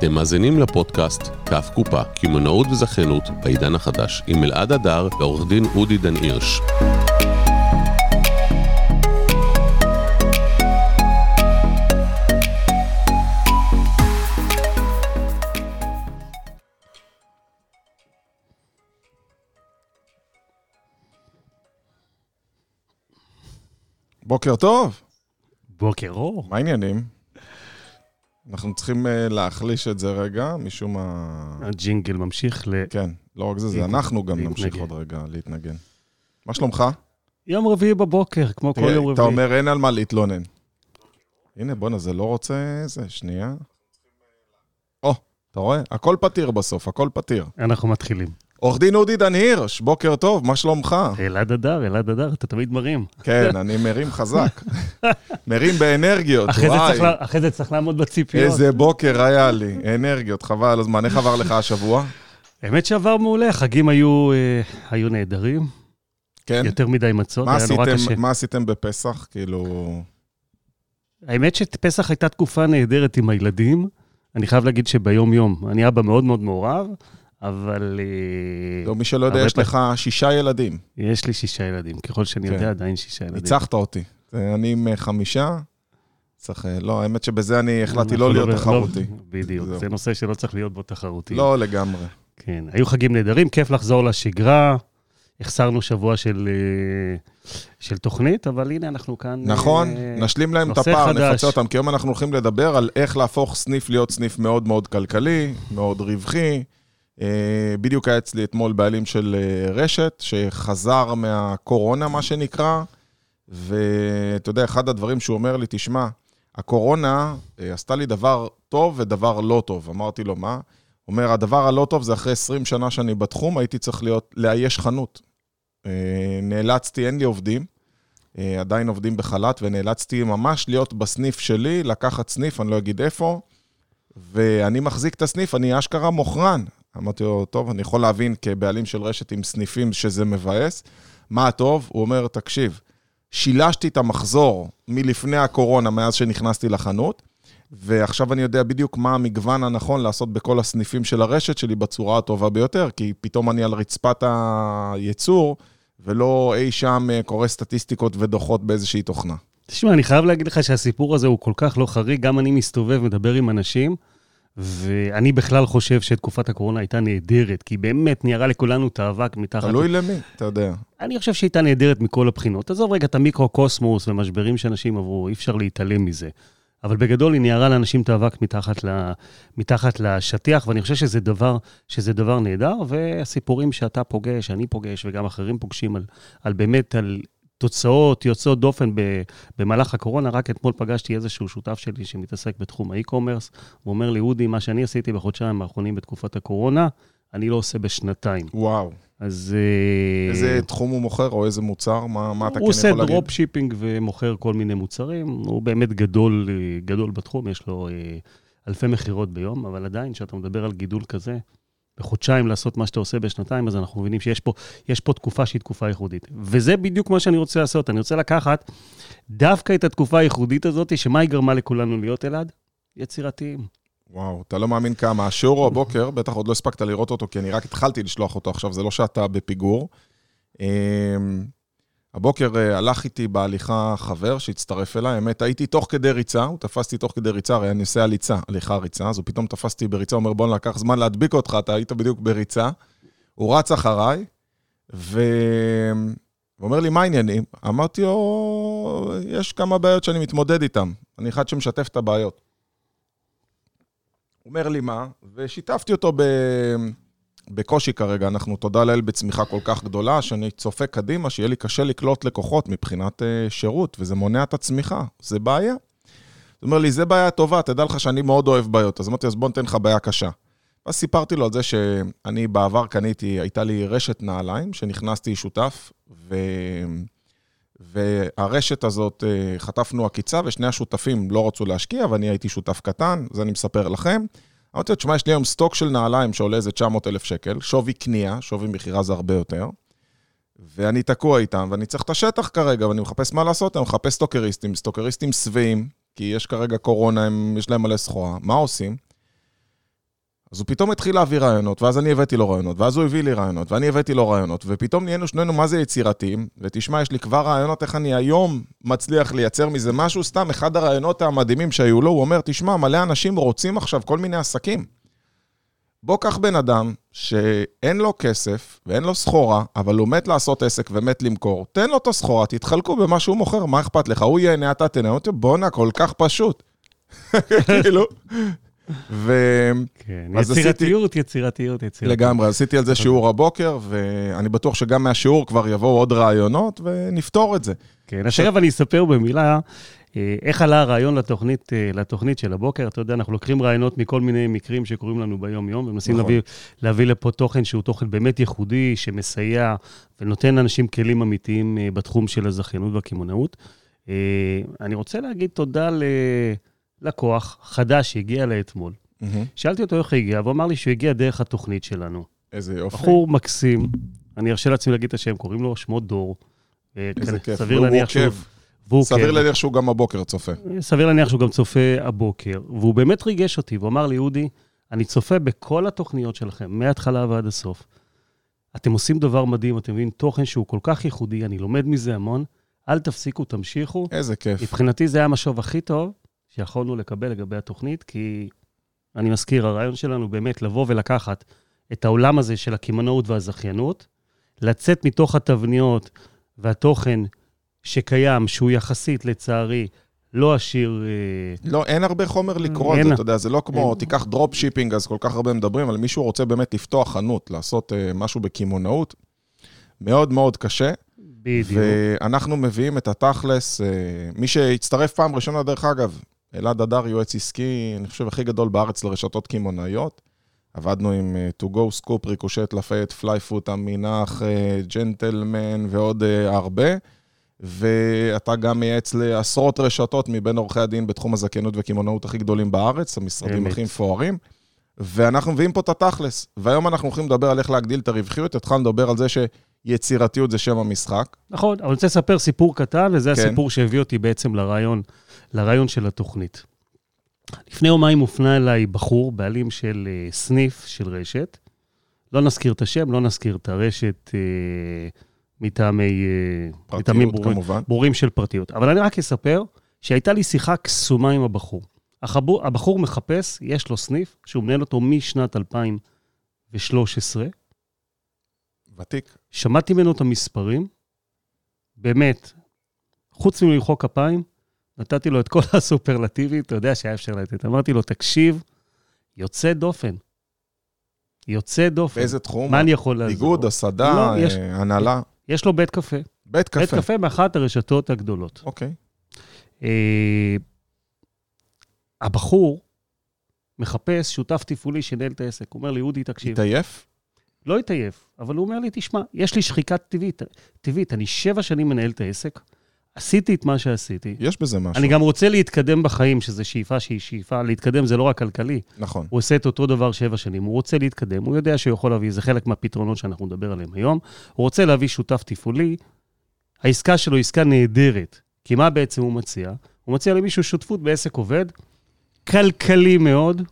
אתם מאזינים לפודקאסט כף קופה, קמעונאות וזכיינות בעידן החדש, עם אלעד הדר ועורך דין אודי דן הירש. בוקר טוב, בוקר אור. מה העניינים? אנחנו צריכים אה, להחליש את זה רגע, משום מה... הג'ינגל ממשיך ל... כן, לא רק זה, זה. אנחנו גם נמשיך. עוד רגע להתנגן. מה שלומך? יום רביעי בבוקר, כמו כל יום אתה רביעי. אומר אין על מה להתלונן. הנה, בואנה, זה לא רוצה... זה, שנייה. או, אתה רואה? הכל פתיר בסוף, הכל פתיר. אנחנו מתחילים. עורך דין אודי דן הירש, בוקר טוב, מה שלומך? אלעד הדר, אלעד הדר, אתה תמיד מרים. כן, אני מרים חזק. מרים באנרגיות, וואי. אחרי זה צריך לעמוד בציפיות. איזה בוקר היה לי, אנרגיות, חבל הזמן. איך עבר לך השבוע? האמת שעבר מעולה, החגים היו אה, היו נהדרים, כן? יותר מדי מצות, היה נורא קשה. מה עשיתם בפסח? כאילו... האמת שפסח הייתה תקופה נהדרת עם הילדים. אני חייב להגיד שביום-יום, אני אבא מאוד מאוד מעורב, אבל לא, מי שלא יודע, יש לך שישה ילדים. יש לי שישה ילדים. ככל שאני כן. יודע, עדיין שישה ילדים. ניצחת אותי. אני עם אה, חמישה. צריך... אה, לא, האמת שבזה אני החלטתי אנחנו לא להיות ב- תחרותי. בדיוק. זה נושא שלא צריך להיות בו תחרותי. לא לגמרי. כן, היו חגים נהדרים, כיף לחזור לשגרה. החסרנו שבוע של, של תוכנית, אבל הנה אנחנו כאן. נכון, אה, נשלים להם את הפער. נפצה אותם, כי היום אנחנו הולכים לדבר על איך להפוך סניף להיות סניף מאוד מאוד כלכלי, מאוד רווחי. אה, בדיוק היה אצלי אתמול בעלים של אה, רשת, שחזר מהקורונה, מה שנקרא, ואתה יודע, אחד הדברים שהוא אומר לי, תשמע, הקורונה אה, עשתה לי דבר טוב ודבר לא טוב. אמרתי לו, מה? הוא אומר, הדבר הלא טוב זה אחרי 20 שנה שאני בתחום, הייתי צריך להיות, לאייש חנות. נאלצתי, אין לי עובדים. עדיין עובדים בחל"ת, ונאלצתי ממש להיות בסניף שלי, לקחת סניף, אני לא אגיד איפה, ואני מחזיק את הסניף, אני אשכרה מוכרן. אמרתי לו, טוב, אני יכול להבין כבעלים של רשת עם סניפים שזה מבאס. מה הטוב? הוא אומר, תקשיב, שילשתי את המחזור מלפני הקורונה, מאז שנכנסתי לחנות, ועכשיו אני יודע בדיוק מה המגוון הנכון לעשות בכל הסניפים של הרשת שלי בצורה הטובה ביותר, כי פתאום אני על רצפת הייצור, ולא אי שם אה, קורא סטטיסטיקות ודוחות באיזושהי תוכנה. תשמע, אני חייב להגיד לך שהסיפור הזה הוא כל כך לא חריג, גם אני מסתובב, מדבר עם אנשים, ואני בכלל חושב שתקופת הקורונה הייתה נהדרת, כי באמת ניירה לכולנו את האבק מתחת... תלוי למי, אתה יודע. אני חושב שהיא הייתה נהדרת מכל הבחינות. עזוב רגע את המיקרו-קוסמוס ומשברים שאנשים עברו, אי אפשר להתעלם מזה. אבל בגדול היא ניירה לאנשים את האבק מתחת, ל, מתחת לשטיח, ואני חושב שזה דבר, שזה דבר נהדר, והסיפורים שאתה פוגש, אני פוגש, וגם אחרים פוגשים על, על באמת, על תוצאות יוצאות דופן במהלך הקורונה. רק אתמול פגשתי איזשהו שותף שלי שמתעסק בתחום ה e-commerce, הוא אומר לי, אודי, מה שאני עשיתי בחודשיים האחרונים בתקופת הקורונה, אני לא עושה בשנתיים. וואו. אז... אה, איזה תחום הוא מוכר או איזה מוצר? מה, מה אתה כן הוא יכול עושה להגיד? drop shipping ומוכר כל מיני מוצרים. הוא באמת גדול, אה, גדול בתחום, יש לו אה, אלפי מכירות ביום, אבל עדיין, כשאתה מדבר על גידול כזה, בחודשיים לעשות מה שאתה עושה בשנתיים, אז אנחנו מבינים שיש פה, פה תקופה שהיא תקופה ייחודית. וזה בדיוק מה שאני רוצה לעשות. אני רוצה לקחת דווקא את התקופה הייחודית הזאת, שמה היא גרמה לכולנו להיות, אלעד? יצירתיים. וואו, אתה לא מאמין כמה. השיעור הבוקר, בטח עוד לא הספקת לראות אותו, כי אני רק התחלתי לשלוח אותו עכשיו, זה לא שאתה בפיגור. הבוקר אה, הלך איתי בהליכה חבר שהצטרף אליי, האמת, הייתי תוך כדי ריצה, הוא תפס אותי תוך כדי ריצה, הרי אני עושה הליצה, הליכה ריצה, אז הוא פתאום תפס אותי בריצה, אומר, בוא לקח זמן להדביק אותך, אתה היית בדיוק בריצה. הוא רץ אחריי, ו... הוא אומר לי, מה העניינים? אמרתי לו, יש כמה בעיות שאני מתמודד איתן. אני אחד שמשתף את הבעיות. הוא אומר לי מה, ושיתפתי אותו ב... בקושי כרגע. אנחנו, תודה לאל, בצמיחה כל כך גדולה, שאני צופה קדימה, שיהיה לי קשה לקלוט לקוחות מבחינת uh, שירות, וזה מונע את הצמיחה. זה בעיה. הוא אומר לי, זה בעיה טובה, תדע לך שאני מאוד אוהב בעיות. אז אמרתי, אז בוא ניתן לך בעיה קשה. ואז סיפרתי לו על זה שאני בעבר קניתי, הייתה לי רשת נעליים, שנכנסתי שותף, ו... והרשת הזאת, אה, חטפנו עקיצה, ושני השותפים לא רצו להשקיע, ואני הייתי שותף קטן, זה אני מספר לכם. אמרתי לו, תשמע, יש לי היום סטוק של נעליים שעולה איזה 900 אלף שקל, שווי קנייה, שווי מכירה זה הרבה יותר, ואני תקוע איתם, ואני צריך את השטח כרגע, ואני מחפש מה לעשות, אני מחפש סטוקריסטים, סטוקריסטים שבעים, כי יש כרגע קורונה, הם, יש להם מלא סחורה, מה עושים? אז הוא פתאום התחיל להביא רעיונות, ואז אני הבאתי לו רעיונות, ואז הוא הביא לי רעיונות, ואני הבאתי לו רעיונות, ופתאום נהיינו שנינו מה זה יצירתיים, ותשמע, יש לי כבר רעיונות איך אני היום מצליח לייצר מזה משהו, סתם אחד הרעיונות המדהימים שהיו לו, הוא אומר, תשמע, מלא אנשים רוצים עכשיו כל מיני עסקים. בוא קח בן אדם שאין לו כסף ואין לו סחורה, אבל הוא מת לעשות עסק ומת למכור, תן לו את הסחורה, תתחלקו במה שהוא מוכר, מה אכפת לך? הוא ייהנה, אתה תהנה, בואנה, כל כך פשוט. כאילו, ו... כן, יצירתיות, עשיתי... יצירתיות, יצירתיות. לגמרי, עשיתי על זה שיעור הבוקר, ואני בטוח שגם מהשיעור כבר יבואו עוד רעיונות, ונפתור את זה. כן, אז תכף אני אספר במילה אה, איך עלה הרעיון לתוכנית, אה, לתוכנית של הבוקר. אתה יודע, אנחנו לוקחים רעיונות מכל מיני מקרים שקורים לנו ביום-יום, ומנסים נכון. להביא, להביא לפה תוכן שהוא תוכן באמת ייחודי, שמסייע ונותן לאנשים כלים אמיתיים אה, בתחום של הזכיינות והקמעונאות. אני רוצה להגיד תודה ל... לקוח חדש שהגיע לאתמול. Mm-hmm. שאלתי אותו איך הגיע, והוא אמר לי שהוא הגיע דרך התוכנית שלנו. איזה יופי. בחור מקסים, אני ארשה לעצמי להגיד את השם, קוראים לו שמו דור. איזה כיף, סביר להניח שהוא... והוא סביר להניח שהוא גם הבוקר צופה. סביר להניח שהוא גם צופה הבוקר. והוא באמת ריגש אותי, והוא אמר לי, אודי, אני צופה בכל התוכניות שלכם, מההתחלה ועד הסוף. אתם עושים דבר מדהים, אתם מביאים תוכן שהוא כל כך ייחודי, אני לומד מזה המון. אל תפסיקו, תמשיכו. איזה כיף. מבחינתי זה היה המשוב הכי טוב, שיכולנו לקבל לגבי התוכנית, כי אני מזכיר, הרעיון שלנו באמת לבוא ולקחת את העולם הזה של הקמעונאות והזכיינות, לצאת מתוך התבניות והתוכן שקיים, שהוא יחסית, לצערי, לא עשיר... אה, לא, אין הרבה חומר לקרוא על זה, אתה יודע, זה לא כמו, אין. תיקח drop shipping, אז כל כך הרבה מדברים, אבל מישהו רוצה באמת לפתוח חנות, לעשות uh, משהו בקמעונאות, מאוד מאוד קשה. בדיוק. ואנחנו מביאים את התכלס, uh, מי שהצטרף פעם ראשונה, דרך אגב, אלעד הדר, יועץ עסקי, אני חושב, הכי גדול בארץ לרשתות קמעונאיות. עבדנו עם uh, To Go, סקופ, ריקושט, לפייט, פלייפוט, המינח, ג'נטלמן uh, ועוד uh, הרבה. ואתה גם מייעץ לעשרות רשתות מבין עורכי הדין בתחום הזכיינות וקמעונאות הכי גדולים בארץ, המשרדים הכי מפוארים. ואנחנו מביאים פה את התכלס. והיום אנחנו הולכים לדבר על איך להגדיל את הרווחיות, התחלנו לדבר על זה שיצירתיות זה שם המשחק. נכון, אבל אני רוצה לספר סיפור קטן, וזה כן. הסיפור שהביא אותי בעצם לרעיון, לרעיון של התוכנית. לפני יומיים הופנה אליי בחור, בעלים של uh, סניף של רשת. לא נזכיר את השם, לא נזכיר את הרשת uh, מטעמי... Uh, פרטיות, מטעמים ברורים, כמובן. ברורים של פרטיות. אבל אני רק אספר שהייתה לי שיחה קסומה עם הבחור. החבור, הבחור מחפש, יש לו סניף, שהוא מנהל אותו משנת 2013. ותיק. שמעתי ממנו את המספרים, באמת, חוץ מלמחוא כפיים, נתתי לו את כל הסופרלטיבים, אתה יודע שהיה אפשר לתת. אמרתי לו, תקשיב, יוצא דופן. יוצא דופן. באיזה תחום? מה אני יכול לעזור? איגוד, הסעדה, לא, יש, אה, הנהלה? יש לו בית קפה. בית קפה. בית קפה מאחת הרשתות הגדולות. אוקיי. אה, הבחור מחפש שותף תפעולי שינהל את העסק. הוא אומר לי, אודי, תקשיב. התעייף? לא התעייף, אבל הוא אומר לי, תשמע, יש לי שחיקה טבעית, טבעית, אני שבע שנים מנהל את העסק, עשיתי את מה שעשיתי. יש בזה משהו. אני גם רוצה להתקדם בחיים, שזו שאיפה שהיא שאיפה. להתקדם זה לא רק כלכלי. נכון. הוא עושה את אותו דבר שבע שנים, הוא רוצה להתקדם, הוא יודע שהוא יכול להביא, זה חלק מהפתרונות שאנחנו נדבר עליהם היום. הוא רוצה להביא שותף תפעולי, העסקה שלו היא עסקה נהדרת. כי מה בעצם הוא מציע? הוא מציע למישהו שותפות בעסק עובד, כלכלי מאוד.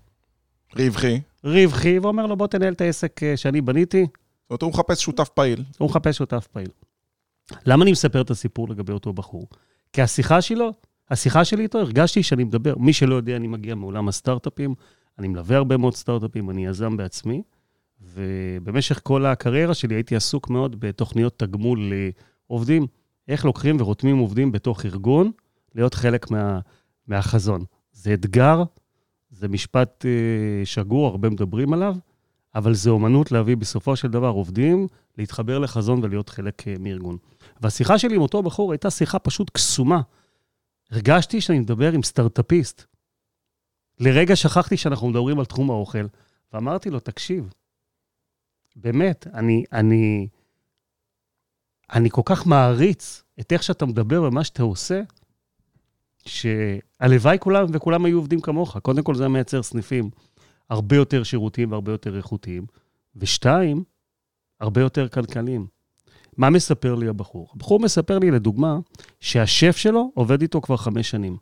רווחי. רווחי, ואומר לו, בוא תנהל את העסק אה, שאני בניתי. זאת אומרת, הוא מחפש שותף פעיל. הוא מחפש שותף פעיל. למה אני מספר את הסיפור לגבי אותו בחור? כי השיחה שלו, השיחה שלי איתו, הרגשתי שאני מדבר, מי שלא יודע, אני מגיע מעולם הסטארט-אפים, אני מלווה הרבה מאוד סטארט-אפים, אני יזם בעצמי, ובמשך כל הקריירה שלי הייתי עסוק מאוד בתוכניות תגמול לעובדים, איך לוקחים ורותמים עובדים בתוך ארגון, להיות חלק מה, מהחזון. זה אתגר, זה משפט אה, שגור, הרבה מדברים עליו, אבל זה אומנות להביא בסופו של דבר עובדים, להתחבר לחזון ולהיות חלק אה, מארגון. והשיחה שלי עם אותו בחור הייתה שיחה פשוט קסומה. הרגשתי שאני מדבר עם סטארט-אפיסט. לרגע שכחתי שאנחנו מדברים על תחום האוכל, ואמרתי לו, תקשיב, באמת, אני, אני, אני כל כך מעריץ את איך שאתה מדבר ומה שאתה עושה, שהלוואי כולם וכולם היו עובדים כמוך. קודם כל, זה מייצר סניפים הרבה יותר שירותיים והרבה יותר איכותיים. ושתיים, הרבה יותר כלכליים. מה מספר לי הבחור? הבחור מספר לי, לדוגמה, שהשף שלו עובד איתו כבר חמש שנים.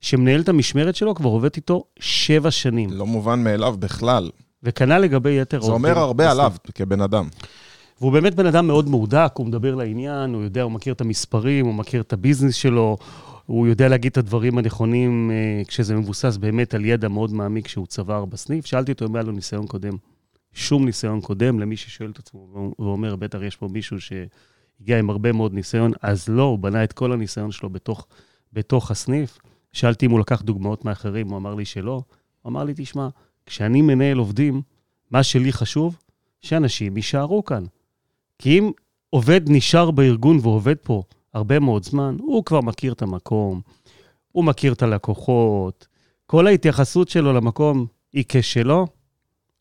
שמנהל את המשמרת שלו כבר עובד איתו שבע שנים. לא מובן מאליו בכלל. וכנ"ל לגבי יתר זה אומר הרבה עליו כבן אדם. והוא באמת בן אדם מאוד מהודק, הוא מדבר לעניין, הוא יודע, הוא מכיר את המספרים, הוא מכיר את הביזנס שלו, הוא יודע להגיד את הדברים הנכונים אה, כשזה מבוסס באמת על ידע מאוד מעמיק שהוא צבר בסניף. שאלתי אותו אם היה לו ניסיון קודם. שום ניסיון קודם, למי ששואל את עצמו ואומר, בטח יש פה מישהו שהגיע עם הרבה מאוד ניסיון, אז לא, הוא בנה את כל הניסיון שלו בתוך, בתוך הסניף. שאלתי אם הוא לקח דוגמאות מאחרים, הוא אמר לי שלא. הוא אמר לי, תשמע, כשאני מנהל עובדים, מה שלי חשוב, שאנשים יישארו כאן. כי אם עובד נשאר בארגון ועובד פה הרבה מאוד זמן, הוא כבר מכיר את המקום, הוא מכיר את הלקוחות, כל ההתייחסות שלו למקום היא כשלו,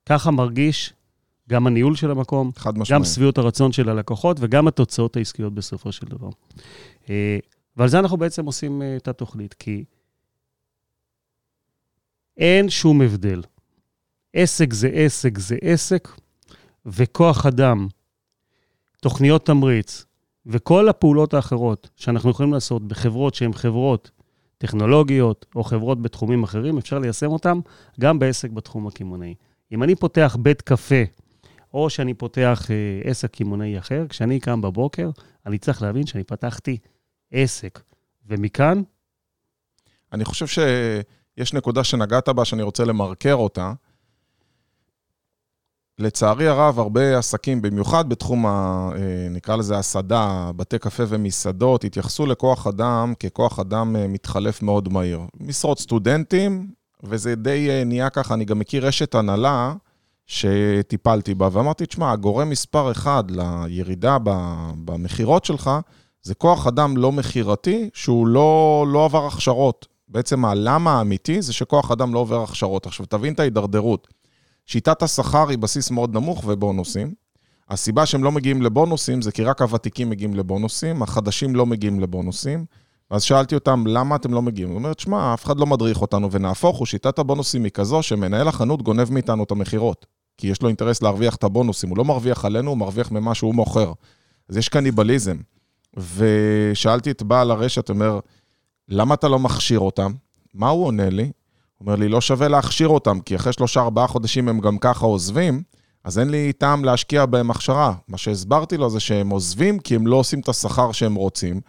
ככה מרגיש גם הניהול של המקום. גם שביעות הרצון של הלקוחות וגם התוצאות העסקיות בסופו של דבר. אה, ועל זה אנחנו בעצם עושים אה, את התוכנית, כי אין שום הבדל. עסק זה עסק זה עסק, וכוח אדם, תוכניות תמריץ, וכל הפעולות האחרות שאנחנו יכולים לעשות בחברות שהן חברות טכנולוגיות או חברות בתחומים אחרים, אפשר ליישם אותן גם בעסק בתחום הקמעונאי. אם אני פותח בית קפה, או שאני פותח אה, עסק קמעונאי אחר, כשאני קם בבוקר, אני צריך להבין שאני פתחתי עסק. ומכאן... אני חושב שיש נקודה שנגעת בה שאני רוצה למרקר אותה. לצערי הרב, הרבה עסקים, במיוחד בתחום, ה, אה, נקרא לזה הסעדה, בתי קפה ומסעדות, התייחסו לכוח אדם ככוח אדם אה, מתחלף מאוד מהיר. משרות סטודנטים, וזה די אה, נהיה ככה, אני גם מכיר רשת הנהלה שטיפלתי בה, ואמרתי, תשמע, הגורם מספר אחד לירידה במכירות שלך, זה כוח אדם לא מכירתי, שהוא לא, לא עבר הכשרות. בעצם הלמה האמיתי זה שכוח אדם לא עובר הכשרות. עכשיו, תבין את ההידרדרות. שיטת השכר היא בסיס מאוד נמוך ובונוסים. הסיבה שהם לא מגיעים לבונוסים זה כי רק הוותיקים מגיעים לבונוסים, החדשים לא מגיעים לבונוסים. אז שאלתי אותם, למה אתם לא מגיעים? הוא אומר, שמע, אף אחד לא מדריך אותנו, ונהפוך הוא, שיטת הבונוסים היא כזו שמנהל החנות גונב מאיתנו את המכירות. כי יש לו אינטרס להרוויח את הבונוסים, הוא לא מרוויח עלינו, הוא מרוויח ממה שהוא מוכר. אז יש קניבליזם. ושאלתי את בעל הרשת, אומר, למה אתה לא מכשיר אותם? מה הוא עונה לי? הוא אומר לי, לא שווה להכשיר אותם, כי אחרי שלושה, ארבעה חודשים הם גם ככה עוזבים, אז אין לי טעם להשקיע בהם הכשרה. מה שהסברתי לו זה שהם עוזבים כי הם לא עושים את השכר שהם רוצים,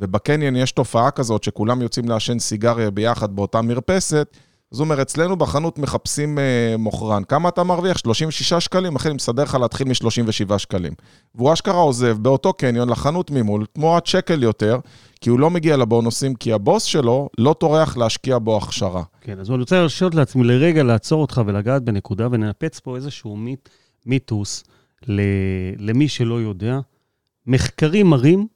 ובקניון יש תופעה כזאת שכולם יוצאים לעשן סיגריה ביחד באותה מרפסת, אז הוא אומר, אצלנו בחנות מחפשים uh, מוכרן. כמה אתה מרוויח? 36 שקלים? אחי, אני מסדר לך להתחיל מ-37 שקלים. והוא אשכרה עוזב באותו קניון לחנות ממול, תמורת שקל יותר, כי הוא לא מגיע לבונוסים, כי הבוס שלו לא טורח להשקיע בו הכשרה. כן, אז אני רוצה להרשות לעצמי לרגע לעצור אותך ולגעת בנקודה וננפץ פה איזשהו מיתוס למי שלא יודע. מחקרים מראים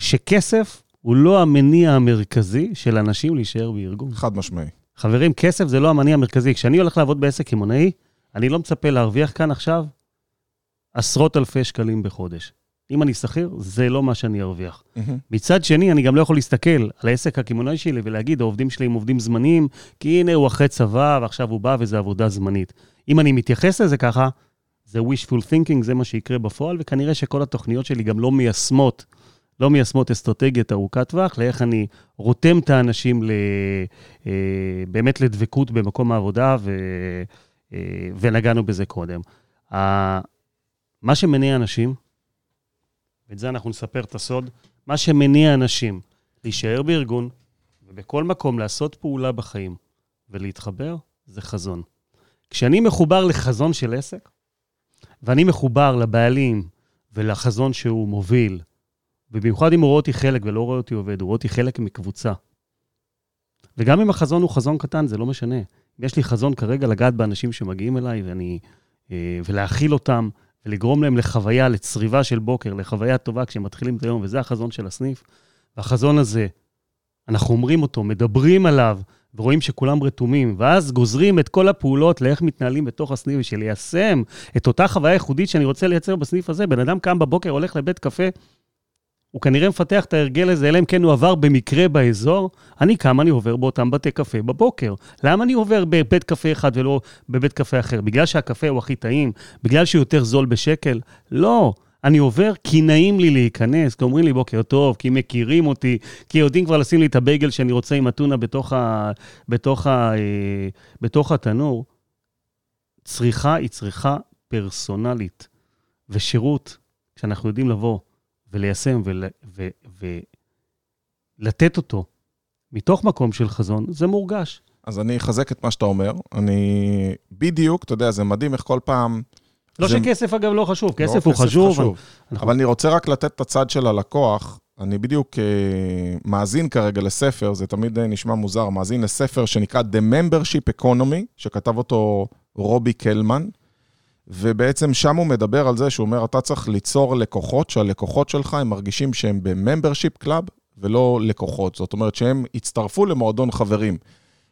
שכסף הוא לא המניע המרכזי של אנשים להישאר בארגון. חד משמעי. חברים, כסף זה לא המניע המרכזי. כשאני הולך לעבוד בעסק קמעונאי, אני לא מצפה להרוויח כאן עכשיו עשרות אלפי שקלים בחודש. אם אני שכיר, זה לא מה שאני ארוויח. Mm-hmm. מצד שני, אני גם לא יכול להסתכל על העסק הקמעונאי שלי ולהגיד, העובדים שלי הם עובדים זמניים, כי הנה הוא אחרי צבא ועכשיו הוא בא וזו עבודה זמנית. אם אני מתייחס לזה ככה, זה wishful thinking, זה מה שיקרה בפועל, וכנראה שכל התוכניות שלי גם לא מיישמות לא מיישמות אסטרטגיית ארוכת טווח, לאיך אני רותם את האנשים ל, אה, באמת לדבקות במקום העבודה, ו, אה, ונגענו בזה קודם. מה שמניע אנשים, ואת זה אנחנו נספר את הסוד, מה שמניע אנשים להישאר בארגון ובכל מקום לעשות פעולה בחיים ולהתחבר, זה חזון. כשאני מחובר לחזון של עסק, ואני מחובר לבעלים ולחזון שהוא מוביל, ובמיוחד אם הוא רואה אותי חלק ולא רואה אותי עובד, הוא רואה אותי חלק מקבוצה. וגם אם החזון הוא חזון קטן, זה לא משנה. יש לי חזון כרגע לגעת באנשים שמגיעים אליי ואני, אה, ולהכיל אותם, ולגרום להם לחוויה, לצריבה של בוקר, לחוויה טובה כשהם מתחילים את היום, וזה החזון של הסניף. והחזון הזה, אנחנו אומרים אותו, מדברים עליו, ורואים שכולם רתומים, ואז גוזרים את כל הפעולות לאיך מתנהלים בתוך הסניף, בשביל ליישם את אותה חוויה ייחודית שאני רוצה לייצר בסניף הזה. בן אדם קם בבוקר, הולך לבית קפה, הוא כנראה מפתח את ההרגל הזה, אלא אם כן הוא עבר במקרה באזור, אני קם, אני עובר באותם בתי קפה בבוקר. למה אני עובר בבית קפה אחד ולא בבית קפה אחר? בגלל שהקפה הוא הכי טעים? בגלל שהוא יותר זול בשקל? לא. אני עובר כי נעים לי להיכנס, כי אומרים לי בוקר טוב, כי מכירים אותי, כי יודעים כבר לשים לי את הבייגל שאני רוצה עם אתונה בתוך, ה, בתוך, ה, אה, בתוך התנור. צריכה היא צריכה פרסונלית, ושירות, כשאנחנו יודעים לבוא וליישם ול, ו, ולתת אותו מתוך מקום של חזון, זה מורגש. אז אני אחזק את מה שאתה אומר. אני בדיוק, אתה יודע, זה מדהים איך כל פעם... לא זה... שכסף, אגב, לא חשוב, כסף לא, הוא חשוב. חשוב. אנחנו- אבל אני רוצה רק לתת את הצד של הלקוח. אני בדיוק אה, מאזין כרגע לספר, זה תמיד אה, נשמע מוזר, מאזין לספר שנקרא The Membership Economy, שכתב אותו רובי קלמן, ובעצם שם הוא מדבר על זה שהוא אומר, אתה צריך ליצור לקוחות, שהלקוחות שלך, הם מרגישים שהם ב membership club ולא לקוחות. זאת אומרת שהם הצטרפו למועדון חברים.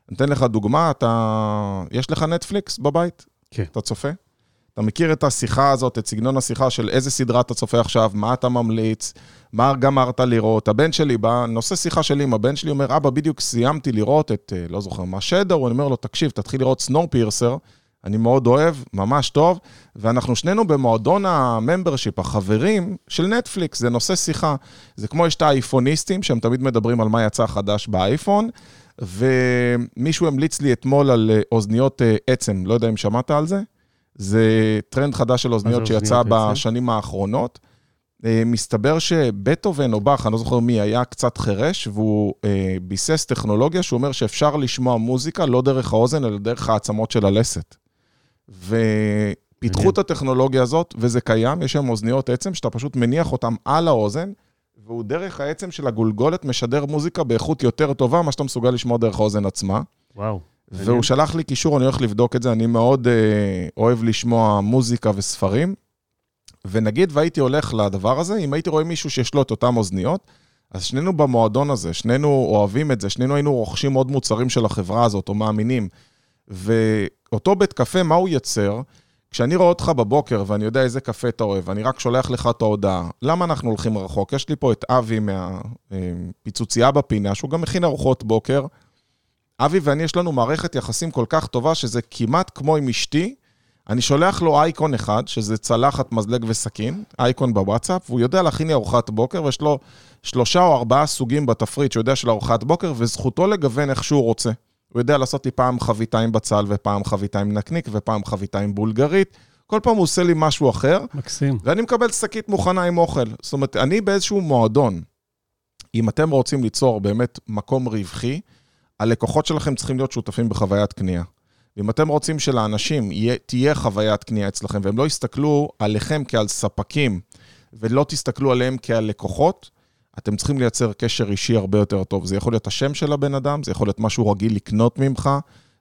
אני אתן לך דוגמה, אתה... יש לך נטפליקס בבית? כן. אתה צופה? אתה מכיר את השיחה הזאת, את סגנון השיחה של איזה סדרה אתה צופה עכשיו, מה אתה ממליץ, מה גמרת לראות. הבן שלי בא, נושא שיחה שלי עם הבן שלי, אומר, אבא, בדיוק סיימתי לראות את, אה, לא זוכר מה, שדר, אני אומר לו, תקשיב, תתחיל לראות Snowpiercer, אני מאוד אוהב, ממש טוב, ואנחנו שנינו במועדון ה membership, החברים של נטפליקס, זה נושא שיחה. זה כמו יש את האייפוניסטים, שהם תמיד מדברים על מה יצא חדש באייפון, ומישהו המליץ לי אתמול על אה, אוזניות אה, עצם, לא יודע אם שמעת על זה. זה טרנד חדש של אוזניות שיצא? בשנים האחרונות. אה, מסתבר שבטהובן או באך, אני לא זוכר מי, היה קצת חירש, והוא אה, ביסס טכנולוגיה שהוא אומר שאפשר לשמוע מוזיקה לא דרך האוזן, אלא דרך העצמות של הלסת. ופיתחו. את הטכנולוגיה הזאת, וזה קיים, יש שם אוזניות עצם, שאתה פשוט מניח אותן על האוזן, והוא דרך העצם של הגולגולת משדר מוזיקה באיכות יותר טובה, מה שאתה מסוגל לשמוע דרך האוזן עצמה. וואו. והוא שלח לי קישור, אני הולך לבדוק את זה, אני מאוד אה, אוהב לשמוע מוזיקה וספרים. ונגיד והייתי הולך לדבר הזה, אם הייתי רואה מישהו שיש לו את אותם אוזניות, אז שנינו במועדון הזה, שנינו אוהבים את זה, שנינו היינו רוכשים עוד מוצרים של החברה הזאת, או מאמינים. ואותו בית קפה, מה הוא יצר? כשאני רואה אותך בבוקר ואני יודע איזה קפה אתה אוהב, אני רק שולח לך את ההודעה. למה אנחנו הולכים רחוק? יש לי פה את אבי מהפיצוצייה בפינה, שהוא גם מכין ארוחות בוקר. אבי ואני, יש לנו מערכת יחסים כל כך טובה, שזה כמעט כמו עם אשתי. אני שולח לו אייקון אחד, שזה צלחת, מזלג וסכין, אייקון בוואטסאפ, והוא יודע להכין לי ארוחת בוקר, ויש לו שלושה או ארבעה סוגים בתפריט שהוא יודע של ארוחת בוקר, וזכותו לגוון איך שהוא רוצה. הוא יודע לעשות לי פעם חביתה עם בצל, ופעם חביתה עם נקניק, ופעם חביתה עם בולגרית. כל פעם הוא עושה לי משהו אחר, מקסים. ואני מקבל שקית מוכנה עם אוכל. זאת אומרת, אני באיזשהו מועדון. אם אתם רוצים ליצור באמת מקום רווחי, הלקוחות שלכם צריכים להיות שותפים בחוויית קנייה. ואם אתם רוצים שלאנשים יהיה, תהיה חוויית קנייה אצלכם, והם לא יסתכלו עליכם כעל ספקים, ולא תסתכלו עליהם כעל לקוחות, אתם צריכים לייצר קשר אישי הרבה יותר טוב. זה יכול להיות השם של הבן אדם, זה יכול להיות משהו רגיל לקנות ממך,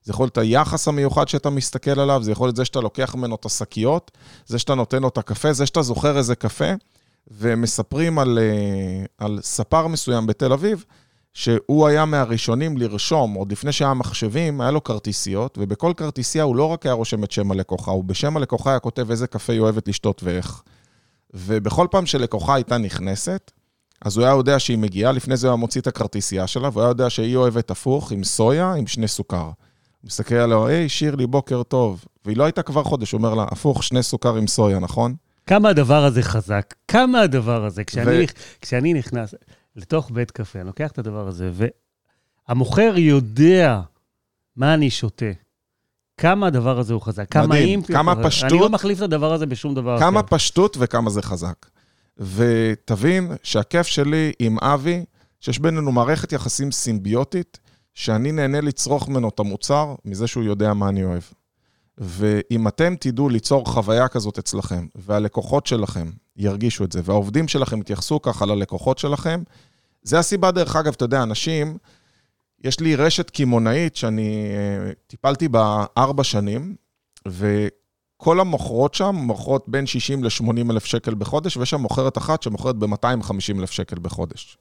זה יכול להיות היחס המיוחד שאתה מסתכל עליו, זה יכול להיות זה שאתה לוקח ממנו את השקיות, זה שאתה נותן לו את הקפה, זה שאתה זוכר איזה קפה, ומספרים על, אה, על ספר מסוים בתל אביב, שהוא היה מהראשונים לרשום, עוד לפני שהיה מחשבים, היה לו כרטיסיות, ובכל כרטיסייה הוא לא רק היה רושם את שם הלקוחה, הוא בשם הלקוחה היה כותב איזה קפה היא אוהבת לשתות ואיך. ובכל פעם שלקוחה הייתה נכנסת, אז הוא היה יודע שהיא מגיעה, לפני זה הוא היה מוציא את הכרטיסייה שלה, והוא היה יודע שהיא אוהבת הפוך, עם סויה, עם שני סוכר. הוא מסתכל עליה, היי, שירלי, בוקר טוב. והיא לא הייתה כבר חודש, הוא אומר לה, הפוך, שני סוכר עם סויה, נכון? כמה הדבר הזה חזק, כמה הדבר הזה. כשאני, ו-. כשאני נכנס לתוך בית קפה, אני לוקח את הדבר הזה, והמוכר יודע מה אני שותה. כמה הדבר הזה הוא חזק, כמה מדהים. כמה הוא חזק. פשטות. אני לא מחליף את הדבר הזה בשום דבר כמה אחר. פשטות וכמה זה חזק. ותבין שהכיף שלי עם אבי, שיש בינינו מערכת יחסים סימביוטית, שאני נהנה לצרוך ממנו את המוצר, מזה שהוא יודע מה אני אוהב. ואם אתם תדעו ליצור חוויה כזאת אצלכם, והלקוחות שלכם ירגישו את זה, והעובדים שלכם יתייחסו ככה ללקוחות שלכם, זה הסיבה, דרך אגב, אתה יודע, אנשים, יש לי רשת קמעונאית שאני אה, טיפלתי בה ארבע שנים, וכל המוכרות שם מוכרות בין 60 ל-80 אלף שקל בחודש, ויש שם מוכרת אחת שמוכרת ב-250 אלף שקל בחודש.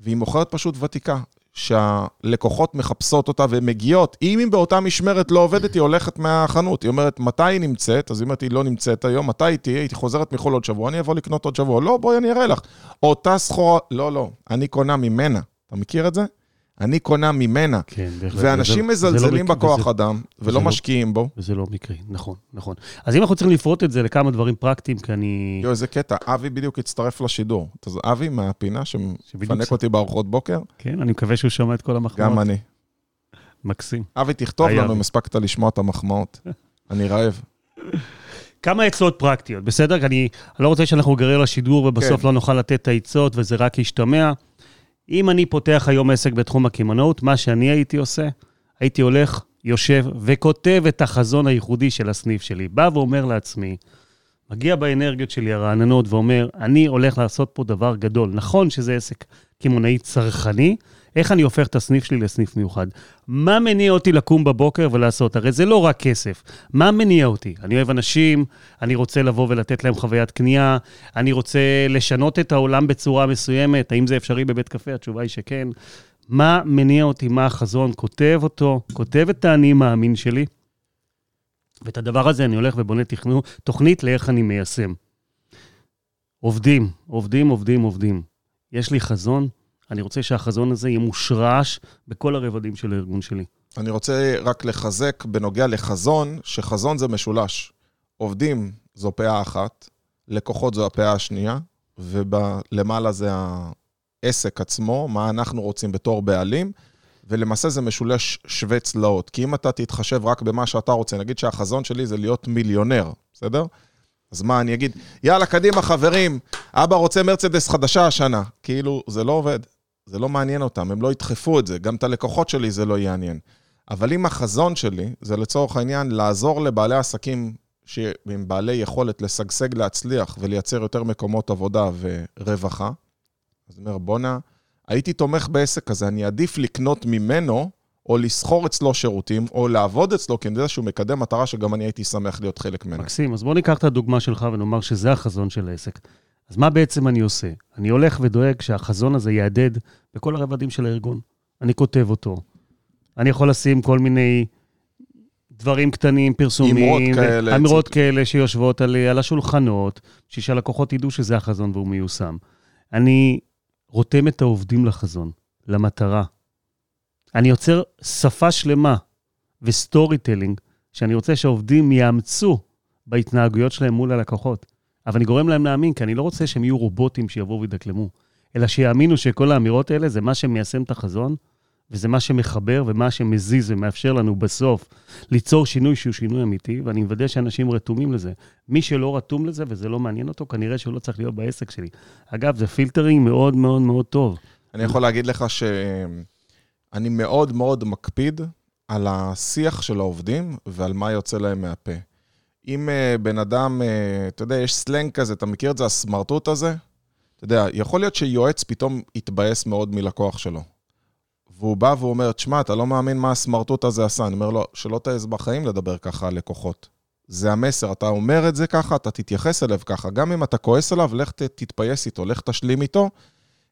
והיא מוכרת פשוט ותיקה, שהלקוחות מחפשות אותה ומגיעות. אם היא באותה משמרת לא עובדת, היא הולכת מהחנות. היא אומרת, מתי היא נמצאת? אז היא אומרת, היא לא נמצאת היום, מתי היא תהיה? היא חוזרת מחו"ל עוד שבוע, אני אבוא לקנות עוד שבוע. לא, בואי, אני אראה לך. אותה סחורה, לא, לא, אני קונה ממנה. אתה מכיר את זה? אני קונה ממנה. כן, בהחלט. ואנשים וזה לא מזלזלים מק- בכוח וזה- אדם, ולא לא- משקיעים בו. וזה לא מקרי, נכון, נכון. אז אם אנחנו צריכים לפרוט את זה לכמה דברים פרקטיים, כי אני... יואו, איזה קטע, אבי בדיוק הצטרף לשידור. אז אבי מהפינה שמפנק זה- אותי בארוחות בוקר, כן, אני מקווה שהוא שומע את כל המחמאות. גם אני. מקסים. אבי, תכתוב לנו אם. הספקת לשמוע את המחמאות. אני רעב. כמה עצות פרקטיות, בסדר? אני לא רוצה שאנחנו נגרר לשידור ובסוף כן. לא נוכל לתת את העצות וזה רק ישתמע. אם אני פותח היום עסק בתחום הקמעונאות, מה שאני הייתי עושה, הייתי הולך, יושב וכותב את החזון הייחודי של הסניף שלי. בא ואומר לעצמי, מגיע באנרגיות שלי הרעננות ואומר, אני הולך לעשות פה דבר גדול. נכון שזה עסק קמעונאי צרכני, איך אני הופך את הסניף שלי לסניף מיוחד? מה מניע אותי לקום בבוקר ולעשות? הרי זה לא רק כסף. מה מניע אותי? אני אוהב אנשים, אני רוצה לבוא ולתת להם חוויית קנייה, אני רוצה לשנות את העולם בצורה מסוימת. האם זה אפשרי בבית קפה? התשובה היא שכן. מה מניע אותי? מה החזון? כותב אותו, כותב את האני מאמין שלי, ואת הדבר הזה אני הולך ובונה תכנו, תוכנית לאיך אני מיישם. עובדים, עובדים, עובדים, עובדים. יש לי חזון, אני רוצה שהחזון הזה יהיה מושרש בכל הרבדים של הארגון שלי. אני רוצה רק לחזק בנוגע לחזון, שחזון זה משולש. עובדים זו פאה אחת, לקוחות זו הפאה השנייה, ולמעלה זה העסק עצמו, מה אנחנו רוצים בתור בעלים, ולמעשה זה משולש שווה צלעות. כי אם אתה תתחשב רק במה שאתה רוצה, נגיד שהחזון שלי זה להיות מיליונר, בסדר? אז מה, אני אגיד, יאללה, קדימה, חברים, אבא רוצה מרצדס חדשה השנה. כאילו, זה לא עובד. זה לא מעניין אותם, הם לא ידחפו את זה. גם את הלקוחות שלי זה לא יעניין. אבל אם החזון שלי, זה לצורך העניין, לעזור לבעלי עסקים שהם בעלי יכולת לשגשג, להצליח ולייצר יותר מקומות עבודה ורווחה, אז אני אומר, בואנה, הייתי תומך בעסק הזה, אני עדיף לקנות ממנו, או לסחור אצלו שירותים, או לעבוד אצלו, כי אני יודע שהוא מקדם מטרה שגם אני הייתי שמח להיות חלק ממנה. מקסים, אז בוא ניקח את הדוגמה שלך ונאמר שזה החזון של העסק. אז מה בעצם אני עושה? אני הולך ודואג שהחזון הזה יהדהד בכל הרבדים של הארגון. אני כותב אותו. אני יכול לשים כל מיני דברים קטנים, פרסומים. אמרות כאלה. אמירות כאלה שיושבות על, על השולחנות, בשביל שהלקוחות ידעו שזה החזון והוא מיושם. אני רותם את העובדים לחזון, למטרה. אני יוצר שפה שלמה ו storytelling, שאני רוצה שהעובדים יאמצו בהתנהגויות שלהם מול הלקוחות. אבל אני גורם להם להאמין, כי אני לא רוצה שהם יהיו רובוטים שיבואו וידקלמו, אלא שיאמינו שכל האמירות האלה זה מה שמיישם את החזון, וזה מה שמחבר ומה שמזיז ומאפשר לנו בסוף ליצור שינוי שהוא שינוי אמיתי, ואני מוודא שאנשים רתומים לזה. מי שלא רתום לזה וזה לא מעניין אותו, כנראה שהוא לא צריך להיות בעסק שלי. אגב, זה filtering מאוד מאוד מאוד טוב. אני יכול להגיד לך שאני מאוד מאוד מקפיד על השיח של העובדים ועל מה יוצא להם מהפה. אם uh, בן אדם, uh, אתה יודע, יש סלנג כזה, אתה מכיר את זה, הסמרטוט הזה? אתה יודע, יכול להיות שיועץ פתאום יתבאס מאוד מלקוח שלו. והוא בא והוא אומר, תשמע, אתה לא מאמין מה הסמרטוט הזה עשה. אני אומר לו, שלא תעז בחיים לדבר ככה על לקוחות. זה המסר, אתה אומר את זה ככה, אתה תתייחס אליו ככה. גם אם אתה כועס עליו, לך תתפייס איתו, לך תשלים איתו.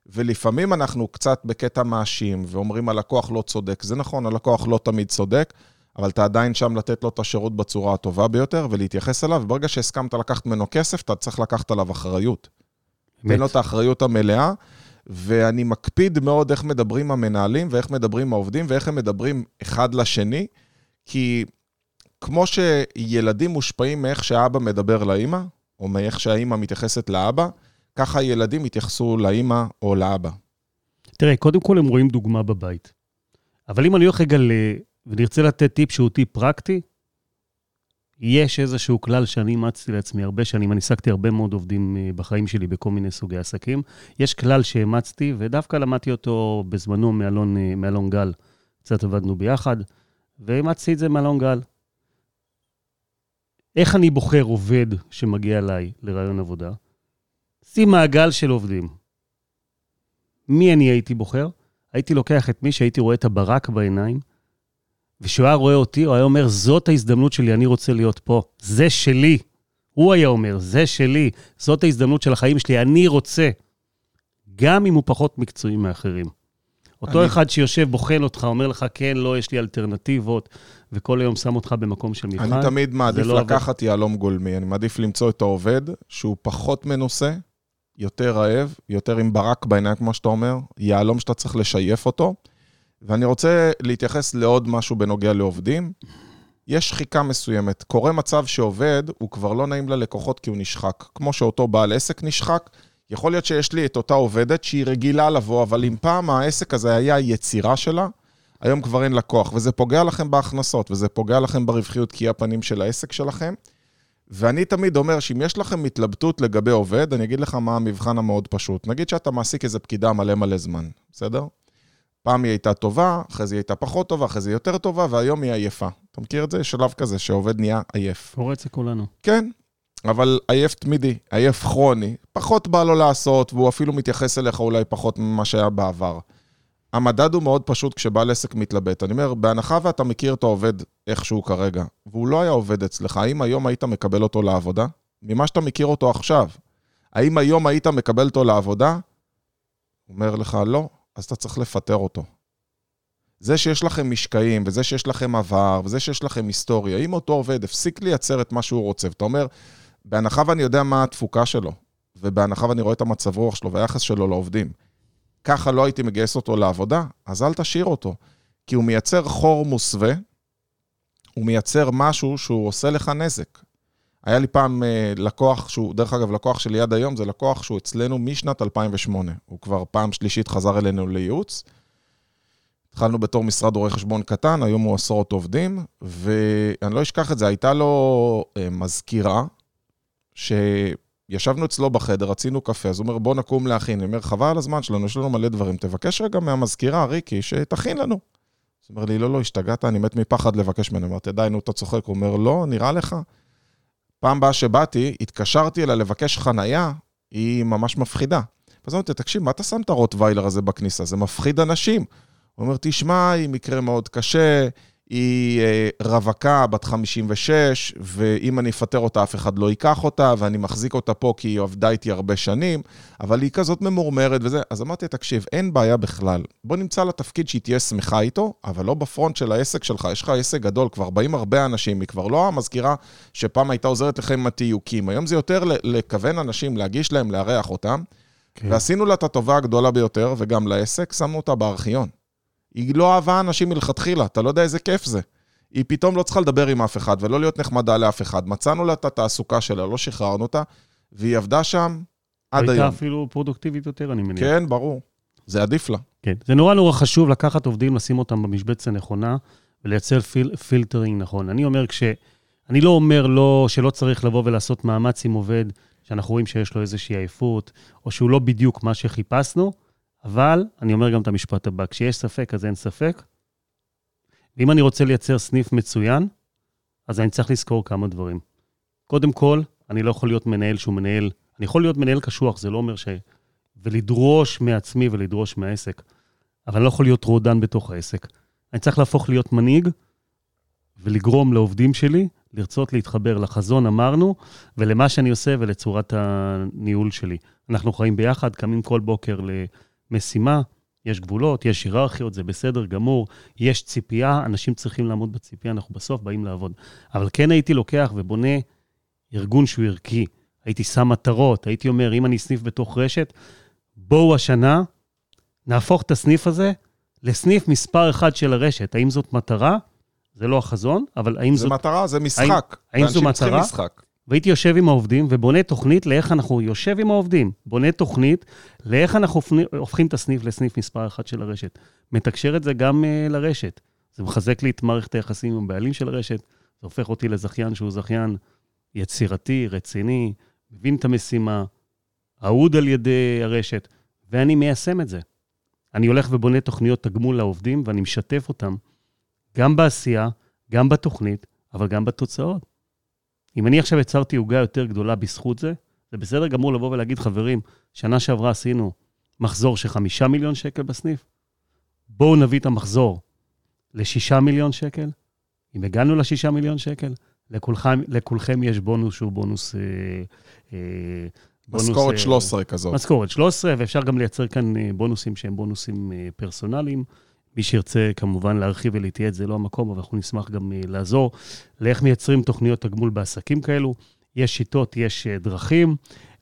ולפעמים אנחנו קצת בקטע מאשים, ואומרים הלקוח לא צודק. זה נכון, הלקוח לא תמיד צודק, אבל אתה עדיין שם לתת לו את השירות בצורה הטובה ביותר, ולהתייחס אליו, וברגע שהסכמת לקחת ממנו כסף, אתה צריך לקחת עליו אחריות. תן לו את האחריות המלאה, ואני מקפיד מאוד איך מדברים המנהלים, ואיך מדברים העובדים, ואיך הם מדברים אחד לשני, כי כמו שילדים מושפעים מאיך שהאבא מדבר לאימא, או מאיך שהאימא מתייחסת לאבא, ככה ילדים יתייחסו לאימא או לאבא. תראה, קודם כל הם רואים דוגמה בבית. אבל אם אני הולך רגע. ונרצה לתת טיפ שהוא טיפ פרקטי, יש איזשהו כלל שאני אימצתי לעצמי הרבה שנים, אני העסקתי הרבה מאוד עובדים אה, בחיים שלי בכל מיני סוגי עסקים. יש כלל שאימצתי, ודווקא למדתי אותו בזמנו מאלון, אה, מאלון גל. קצת עבדנו ביחד, ואימצתי את זה מאלון גל. איך אני בוחר עובד שמגיע אליי לרעיון עבודה? שים מעגל של עובדים. מי אני הייתי בוחר? הייתי לוקח את מי שהייתי רואה את הברק בעיניים, וכשהוא היה רואה אותי, הוא היה אומר, זאת ההזדמנות שלי, אני רוצה להיות פה. זה שלי. הוא היה אומר, זה שלי, זאת ההזדמנות של החיים שלי, אני רוצה. גם אם הוא פחות מקצועי מאחרים. אותו אני- אחד שיושב, בוחן אותך, אומר לך, כן, לא, יש לי אלטרנטיבות, וכל היום שם אותך במקום של מבחן. אני תמיד מעדיף לא. לקחת יהלום גולמי, אני מעדיף למצוא את העובד שהוא פחות מנוסה, יותר רעב, יותר עם ברק בעיניים, כמו שאתה אומר, יהלום שאתה צריך לשייף אותו. ואני רוצה להתייחס לעוד משהו בנוגע לעובדים. יש שחיקה מסוימת. קורה מצב שעובד, הוא כבר לא נעים ללקוחות כי הוא נשחק. כמו שאותו בעל עסק נשחק, יכול להיות שיש לי את אותה עובדת שהיא רגילה לבוא, אבל אם פעם העסק הזה היה היצירה שלה, היום כבר אין לקוח, וזה פוגע לכם בהכנסות, וזה פוגע לכם ברווחיות כי הפנים של העסק שלכם. ואני תמיד אומר שאם יש לכם התלבטות לגבי עובד, אני אגיד לך מה המבחן המאוד פשוט. נגיד שאתה מעסיק איזה פקידה מלא מלא זמן, בסדר? פעם היא הייתה טובה, אחרי זה היא הייתה פחות טובה, אחרי זה היא יותר טובה, והיום היא עייפה. אתה מכיר את זה? שלב כזה שעובד נהיה עייף. קורה אצל כולנו. כן, אבל עייף תמידי, עייף כרוני, פחות בא לו לעשות, והוא אפילו מתייחס אליך אולי פחות ממה שהיה בעבר. המדד הוא מאוד פשוט כשבעל עסק מתלבט. אני אומר, בהנחה ואתה מכיר את העובד איכשהו כרגע, והוא לא היה עובד אצלך, האם היום היית מקבל אותו לעבודה? ממה שאתה מכיר אותו עכשיו. האם היום היית מקבל אותו לעבודה? אומר לך, לא, אז אתה צריך לפטר אותו. זה שיש לכם משקעים, וזה שיש לכם עבר, וזה שיש לכם היסטוריה, אם אותו עובד הפסיק לייצר את מה שהוא רוצה, ואתה אומר, בהנחה ואני יודע מה התפוקה שלו, ובהנחה ואני רואה את המצב רוח שלו והיחס שלו לעובדים, ככה לא הייתי מגייס אותו לעבודה, אז אל תשאיר אותו. כי הוא מייצר חור מוסווה, הוא מייצר משהו שהוא עושה לך נזק. היה לי פעם אה, לקוח שהוא, דרך אגב, לקוח שלי עד היום, זה לקוח שהוא אצלנו משנת 2008. הוא כבר פעם שלישית חזר אלינו לייעוץ. התחלנו בתור משרד רואי חשבון קטן, היום הוא עשרות עובדים, ואני לא אשכח את זה, הייתה לו אה, מזכירה, שישבנו אצלו בחדר, רצינו קפה, אז הוא אומר, בוא נקום להכין. אני אומר, חבל על הזמן שלנו, יש לנו מלא דברים, תבקש רגע מהמזכירה, ריקי, שתכין לנו. אז הוא אומר לי, לא, לא, השתגעת, אני מת מפחד לבקש ממנו. אמרתי, די, נו, אתה צוחק. הוא אומר, לא, נראה לך? פעם באה שבאתי, התקשרתי אליה לבקש חנייה, היא ממש מפחידה. אז אמרתי, תקשיב, מה אתה שם את הרוטוויילר הזה בכניסה? זה מפחיד אנשים. הוא אומר, תשמע, היא מקרה מאוד קשה, היא אה, רווקה, בת 56, ואם אני אפטר אותה, אף אחד לא ייקח אותה, ואני מחזיק אותה פה כי היא עבדה איתי הרבה שנים, אבל היא כזאת ממורמרת וזה. אז אמרתי, תקשיב, אין בעיה בכלל. בוא נמצא לה תפקיד שהיא תהיה שמחה איתו, אבל לא בפרונט של העסק שלך. יש לך עסק גדול, כבר באים הרבה אנשים, היא כבר לא המזכירה שפעם הייתה עוזרת לכם עם התיוקים. היום זה יותר לכוון אנשים, להגיש להם, לארח אותם. כן. ועשינו לה את הטובה הגדולה ביותר, וגם לעסק, שמנו אותה בארכיון. היא לא אהבה אנשים מלכתחילה, אתה לא יודע איזה כיף זה. היא פתאום לא צריכה לדבר עם אף אחד ולא להיות נחמדה לאף אחד. מצאנו לה את התעסוקה שלה, לא שחררנו אותה, והיא עבדה שם עד היום. הייתה אפילו פרודוקטיבית יותר, אני מניח. כן, ברור. זה עדיף לה. כן. זה נורא נורא חשוב לקחת עובדים, לשים אותם במשבצת הנכונה ולייצר פיל, פילטרינג נכון. אני אומר, כש... אני לא אומר לא, שלא צריך לבוא ולעשות מאמץ עם עובד, שאנחנו רואים שיש לו איזושהי עייפות, או שהוא לא בדיוק מה שחיפשנו, אבל אני אומר גם את המשפט הבא, כשיש ספק, אז אין ספק. ואם אני רוצה לייצר סניף מצוין, אז אני צריך לזכור כמה דברים. קודם כל, אני לא יכול להיות מנהל שהוא מנהל, אני יכול להיות מנהל קשוח, זה לא אומר ש... ולדרוש מעצמי ולדרוש מהעסק, אבל אני לא יכול להיות רודן בתוך העסק. אני צריך להפוך להיות מנהיג ולגרום לעובדים שלי לרצות להתחבר לחזון, אמרנו, ולמה שאני עושה ולצורת הניהול שלי. אנחנו חיים ביחד, קמים כל בוקר ל... משימה, יש גבולות, יש היררכיות, זה בסדר גמור, יש ציפייה, אנשים צריכים לעמוד בציפייה, אנחנו בסוף באים לעבוד. אבל כן הייתי לוקח ובונה ארגון שהוא ערכי. הייתי שם מטרות, הייתי אומר, אם אני סניף בתוך רשת, בואו השנה נהפוך את הסניף הזה לסניף מספר אחד של הרשת. האם זאת מטרה? זה לא החזון, אבל האם זה זאת... זה מטרה, זה משחק. האם, האם זו מטרה? משחק. והייתי יושב עם העובדים ובונה תוכנית לאיך אנחנו, יושב עם העובדים, בונה תוכנית לאיך אנחנו הופכים את הסניף לסניף מספר אחת של הרשת. מתקשר את זה גם uh, לרשת. זה מחזק לי את מערכת היחסים עם הבעלים של הרשת, זה הופך אותי לזכיין שהוא זכיין יצירתי, רציני, מבין את המשימה, אהוד על ידי הרשת, ואני מיישם את זה. אני הולך ובונה תוכניות תגמול לעובדים, ואני משתף אותם גם בעשייה, גם בתוכנית, אבל גם בתוצאות. אם אני עכשיו יצרתי עוגה יותר גדולה בזכות זה, זה בסדר גמור לבוא ולהגיד, חברים, שנה שעברה עשינו מחזור של חמישה מיליון שקל בסניף, בואו נביא את המחזור לשישה מיליון שקל. אם הגענו לשישה מיליון שקל, לכולכם, לכולכם יש בונוס שהוא בונוס... אה, אה, משכורת 13 אה, כזאת. משכורת 13, ואפשר גם לייצר כאן אה, בונוסים שהם בונוסים פרסונליים. מי שירצה כמובן להרחיב ולהתייעץ, זה לא המקום, אבל אנחנו נשמח גם אה, לעזור לאיך מייצרים תוכניות תגמול בעסקים כאלו. יש שיטות, יש אה, דרכים,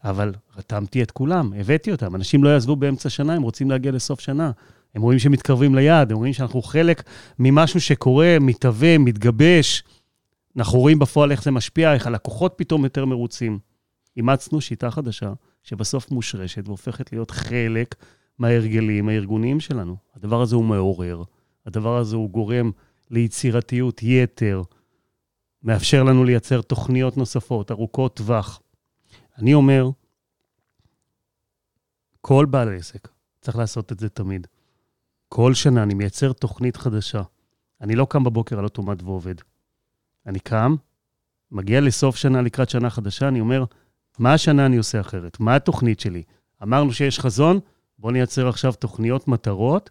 אבל רתמתי את כולם, הבאתי אותם. אנשים לא יעזבו באמצע שנה, הם רוצים להגיע לסוף שנה. הם רואים שמתקרבים ליעד, הם רואים שאנחנו חלק ממשהו שקורה, מתהווה, מתגבש. אנחנו רואים בפועל איך זה משפיע, איך הלקוחות פתאום יותר מרוצים. אימצנו שיטה חדשה, שבסוף מושרשת והופכת להיות חלק מההרגלים הארגוניים שלנו. הדבר הזה הוא מעורר, הדבר הזה הוא גורם ליצירתיות יתר, מאפשר לנו לייצר תוכניות נוספות, ארוכות טווח. אני אומר, כל בעל עסק צריך לעשות את זה תמיד. כל שנה אני מייצר תוכנית חדשה. אני לא קם בבוקר על אוטומט ועובד. אני קם, מגיע לסוף שנה לקראת שנה חדשה, אני אומר, מה השנה אני עושה אחרת? מה התוכנית שלי? אמרנו שיש חזון, בואו נייצר עכשיו תוכניות מטרות,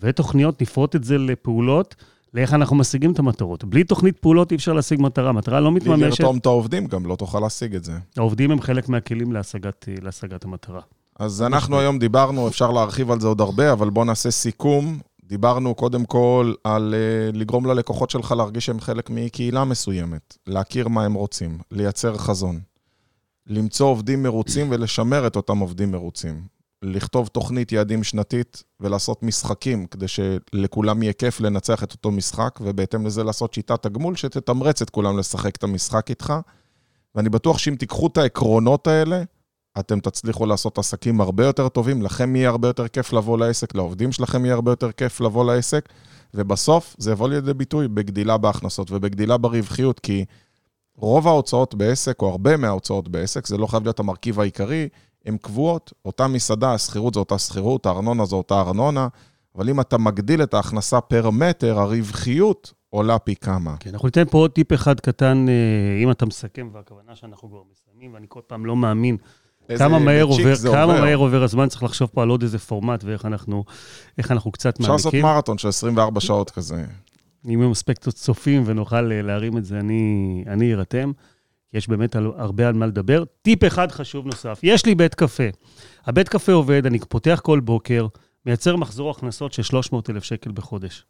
ותוכניות, נפרוט את זה לפעולות, לאיך אנחנו משיגים את המטרות. בלי תוכנית פעולות אי אפשר להשיג מטרה, מטרה לא מתממשת. בלי לרתום את העובדים גם לא תוכל להשיג את זה. העובדים הם חלק מהכלים להשגת, להשגת המטרה. אז אנחנו היום דיברנו, אפשר להרחיב על זה עוד הרבה, אבל בואו נעשה סיכום. דיברנו קודם כל על uh, לגרום ללקוחות שלך להרגיש שהם חלק מקהילה מסוימת, להכיר מה הם רוצים, לייצר חזון, למצוא עובדים מרוצים ולשמר את אותם עובדים מרוצים, לכתוב תוכנית יעדים שנתית ולעשות משחקים, כדי שלכולם יהיה כיף לנצח את אותו משחק, ובהתאם לזה לעשות שיטת תגמול שתתמרץ את כולם לשחק את המשחק איתך. ואני בטוח שאם תיקחו את העקרונות האלה, אתם תצליחו לעשות עסקים הרבה יותר טובים, לכם יהיה הרבה יותר כיף לבוא לעסק, לעובדים שלכם יהיה הרבה יותר כיף לבוא לעסק, ובסוף זה יבוא לידי ביטוי בגדילה בהכנסות ובגדילה ברווחיות, כי רוב ההוצאות בעסק, או הרבה מההוצאות בעסק, זה לא חייב להיות המרכיב העיקרי, הן קבועות. אותה מסעדה, השכירות זו אותה שכירות, הארנונה זו אותה ארנונה, אבל אם אתה מגדיל את ההכנסה פר מטר, הרווחיות עולה פי כמה. כן, אנחנו ניתן פה עוד טיפ אחד קטן, אה, אם אתה מסכם, והכוונה שאנחנו כבר מסיימים, ואני כל פעם לא מאמין כמה מהר עובר, כמה עובר. מהר עובר הזמן, צריך לחשוב פה על עוד איזה פורמט ואיך אנחנו, אנחנו קצת מעמיקים. אפשר לעשות מרתון של 24 שעות כזה. אם יהיו מספיק צופים ונוכל אה, להרים את זה, אני, אני ארתם, יש באמת הרבה על מה לדבר. טיפ אחד חשוב נוסף, יש לי בית קפה. הבית קפה עובד, אני פותח כל בוקר, מייצר מחזור הכנסות של 300,000 שקל בחודש.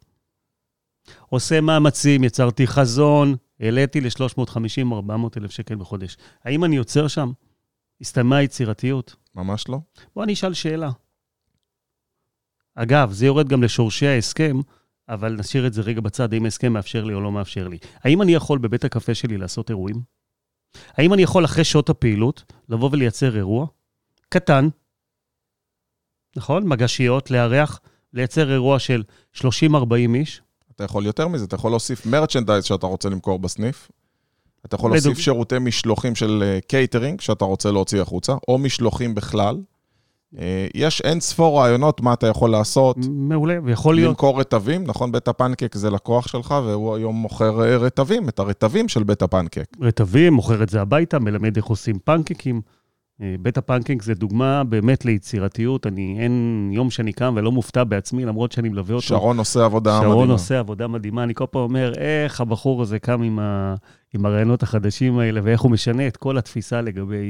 עושה מאמצים, יצרתי חזון, העליתי ל-350-400 אלף שקל בחודש. האם אני עוצר שם? הסתיימה היצירתיות? ממש לא. בוא אני אשאל שאלה. אגב, זה יורד גם לשורשי ההסכם, אבל נשאיר את זה רגע בצד, האם ההסכם מאפשר לי או לא מאפשר לי. האם אני יכול בבית הקפה שלי לעשות אירועים? האם אני יכול אחרי שעות הפעילות לבוא ולייצר אירוע קטן, נכון? מגשיות, לארח, לייצר אירוע של 30-40 איש? אתה יכול יותר מזה, אתה יכול להוסיף merchandise שאתה רוצה למכור בסניף. אתה יכול להוסיף שירותי משלוחים של קייטרינג, אה, שאתה רוצה להוציא החוצה, או משלוחים בכלל. אה, יש אין ספור רעיונות מה אתה יכול לעשות. מעולה, ויכול להיות... למכור רטבים, נכון? בית הפנקק זה לקוח שלך, והוא היום מוכר אה, רטבים, את הרטבים של בית הפנקק. רטבים, מוכר את זה הביתה, מלמד איך עושים פנקקים. בית הפנקינג זה דוגמה באמת ליצירתיות. אני, אין יום שאני קם ולא מופתע בעצמי, למרות שאני מלווה אותו. שרון עושה עבודה שרון מדהימה. שרון עושה עבודה מדהימה. אני כל פעם אומר, איך הבחור הזה קם עם, ה, עם הרעיונות החדשים האלה, ואיך הוא משנה את כל התפיסה לגבי,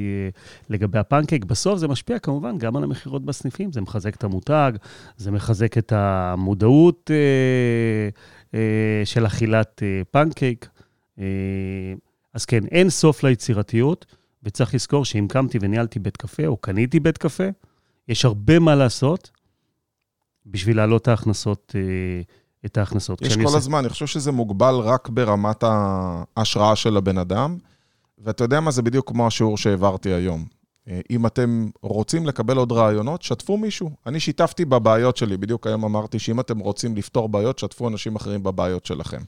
לגבי הפנקייק. בסוף זה משפיע כמובן גם על המכירות בסניפים. זה מחזק את המותג, זה מחזק את המודעות אה, אה, של אכילת אה, פנקייק. אה, אז כן, אין סוף ליצירתיות. וצריך לזכור שאם קמתי וניהלתי בית קפה, או קניתי בית קפה, יש הרבה מה לעשות בשביל להעלות את ההכנסות. אה, את ההכנסות. יש כל עושה... הזמן, אני חושב שזה מוגבל רק ברמת ההשראה של הבן אדם, ואתה יודע מה, זה בדיוק כמו השיעור שהעברתי היום. אה, אם אתם רוצים לקבל עוד רעיונות, שתפו מישהו. אני שיתפתי בבעיות שלי, בדיוק היום אמרתי שאם אתם רוצים לפתור בעיות, שתפו אנשים אחרים בבעיות שלכם.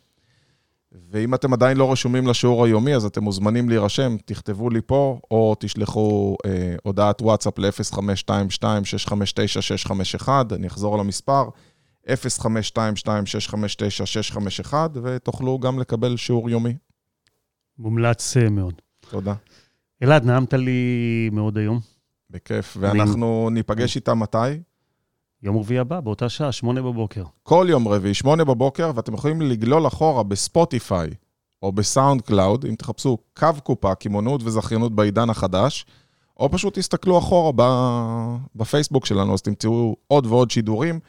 ואם אתם עדיין לא רשומים לשיעור היומי, אז אתם מוזמנים להירשם, תכתבו לי פה, או תשלחו אה, הודעת וואטסאפ ל-0522-659-651, אני אחזור על המספר, 0522-659-651, ותוכלו גם לקבל שיעור יומי. מומלץ אה, מאוד. תודה. אלעד, נעמת לי מאוד היום. בכיף, ואנחנו אני... ניפגש איתה מתי? יום רביעי הבא, באותה שעה, שמונה בבוקר. כל יום רביעי, שמונה בבוקר, ואתם יכולים לגלול אחורה בספוטיפיי או בסאונד קלאוד, אם תחפשו קו קופה, קמעונאות וזכיינות בעידן החדש, או פשוט תסתכלו אחורה בפייסבוק שלנו, אז תמצאו עוד ועוד שידורים,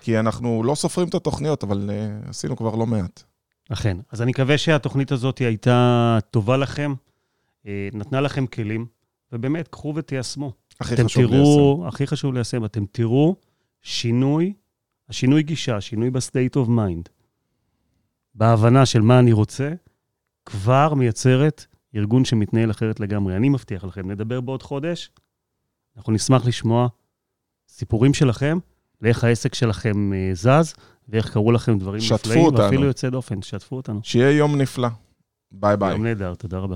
כי אנחנו לא סופרים את התוכניות, אבל uh, עשינו כבר לא מעט. אכן. אז אני מקווה שהתוכנית הזאת הייתה טובה לכם, uh, נתנה לכם כלים, ובאמת, קחו ותיישמו. הכי חשוב תראו, ליישם. הכי חשוב ליישם. אתם תראו שינוי, השינוי גישה, שינוי ב state of mind, בהבנה של מה אני רוצה, כבר מייצרת ארגון שמתנהל אחרת לגמרי. אני מבטיח לכם, נדבר בעוד חודש, אנחנו נשמח לשמוע סיפורים שלכם, לאיך העסק שלכם אה, זז, ואיך קרו לכם דברים נפלאים, אותנו. ואפילו יוצא דופן, שתפו אותנו. שיהיה יום נפלא. ביי ביי. יום נהדר, תודה רבה.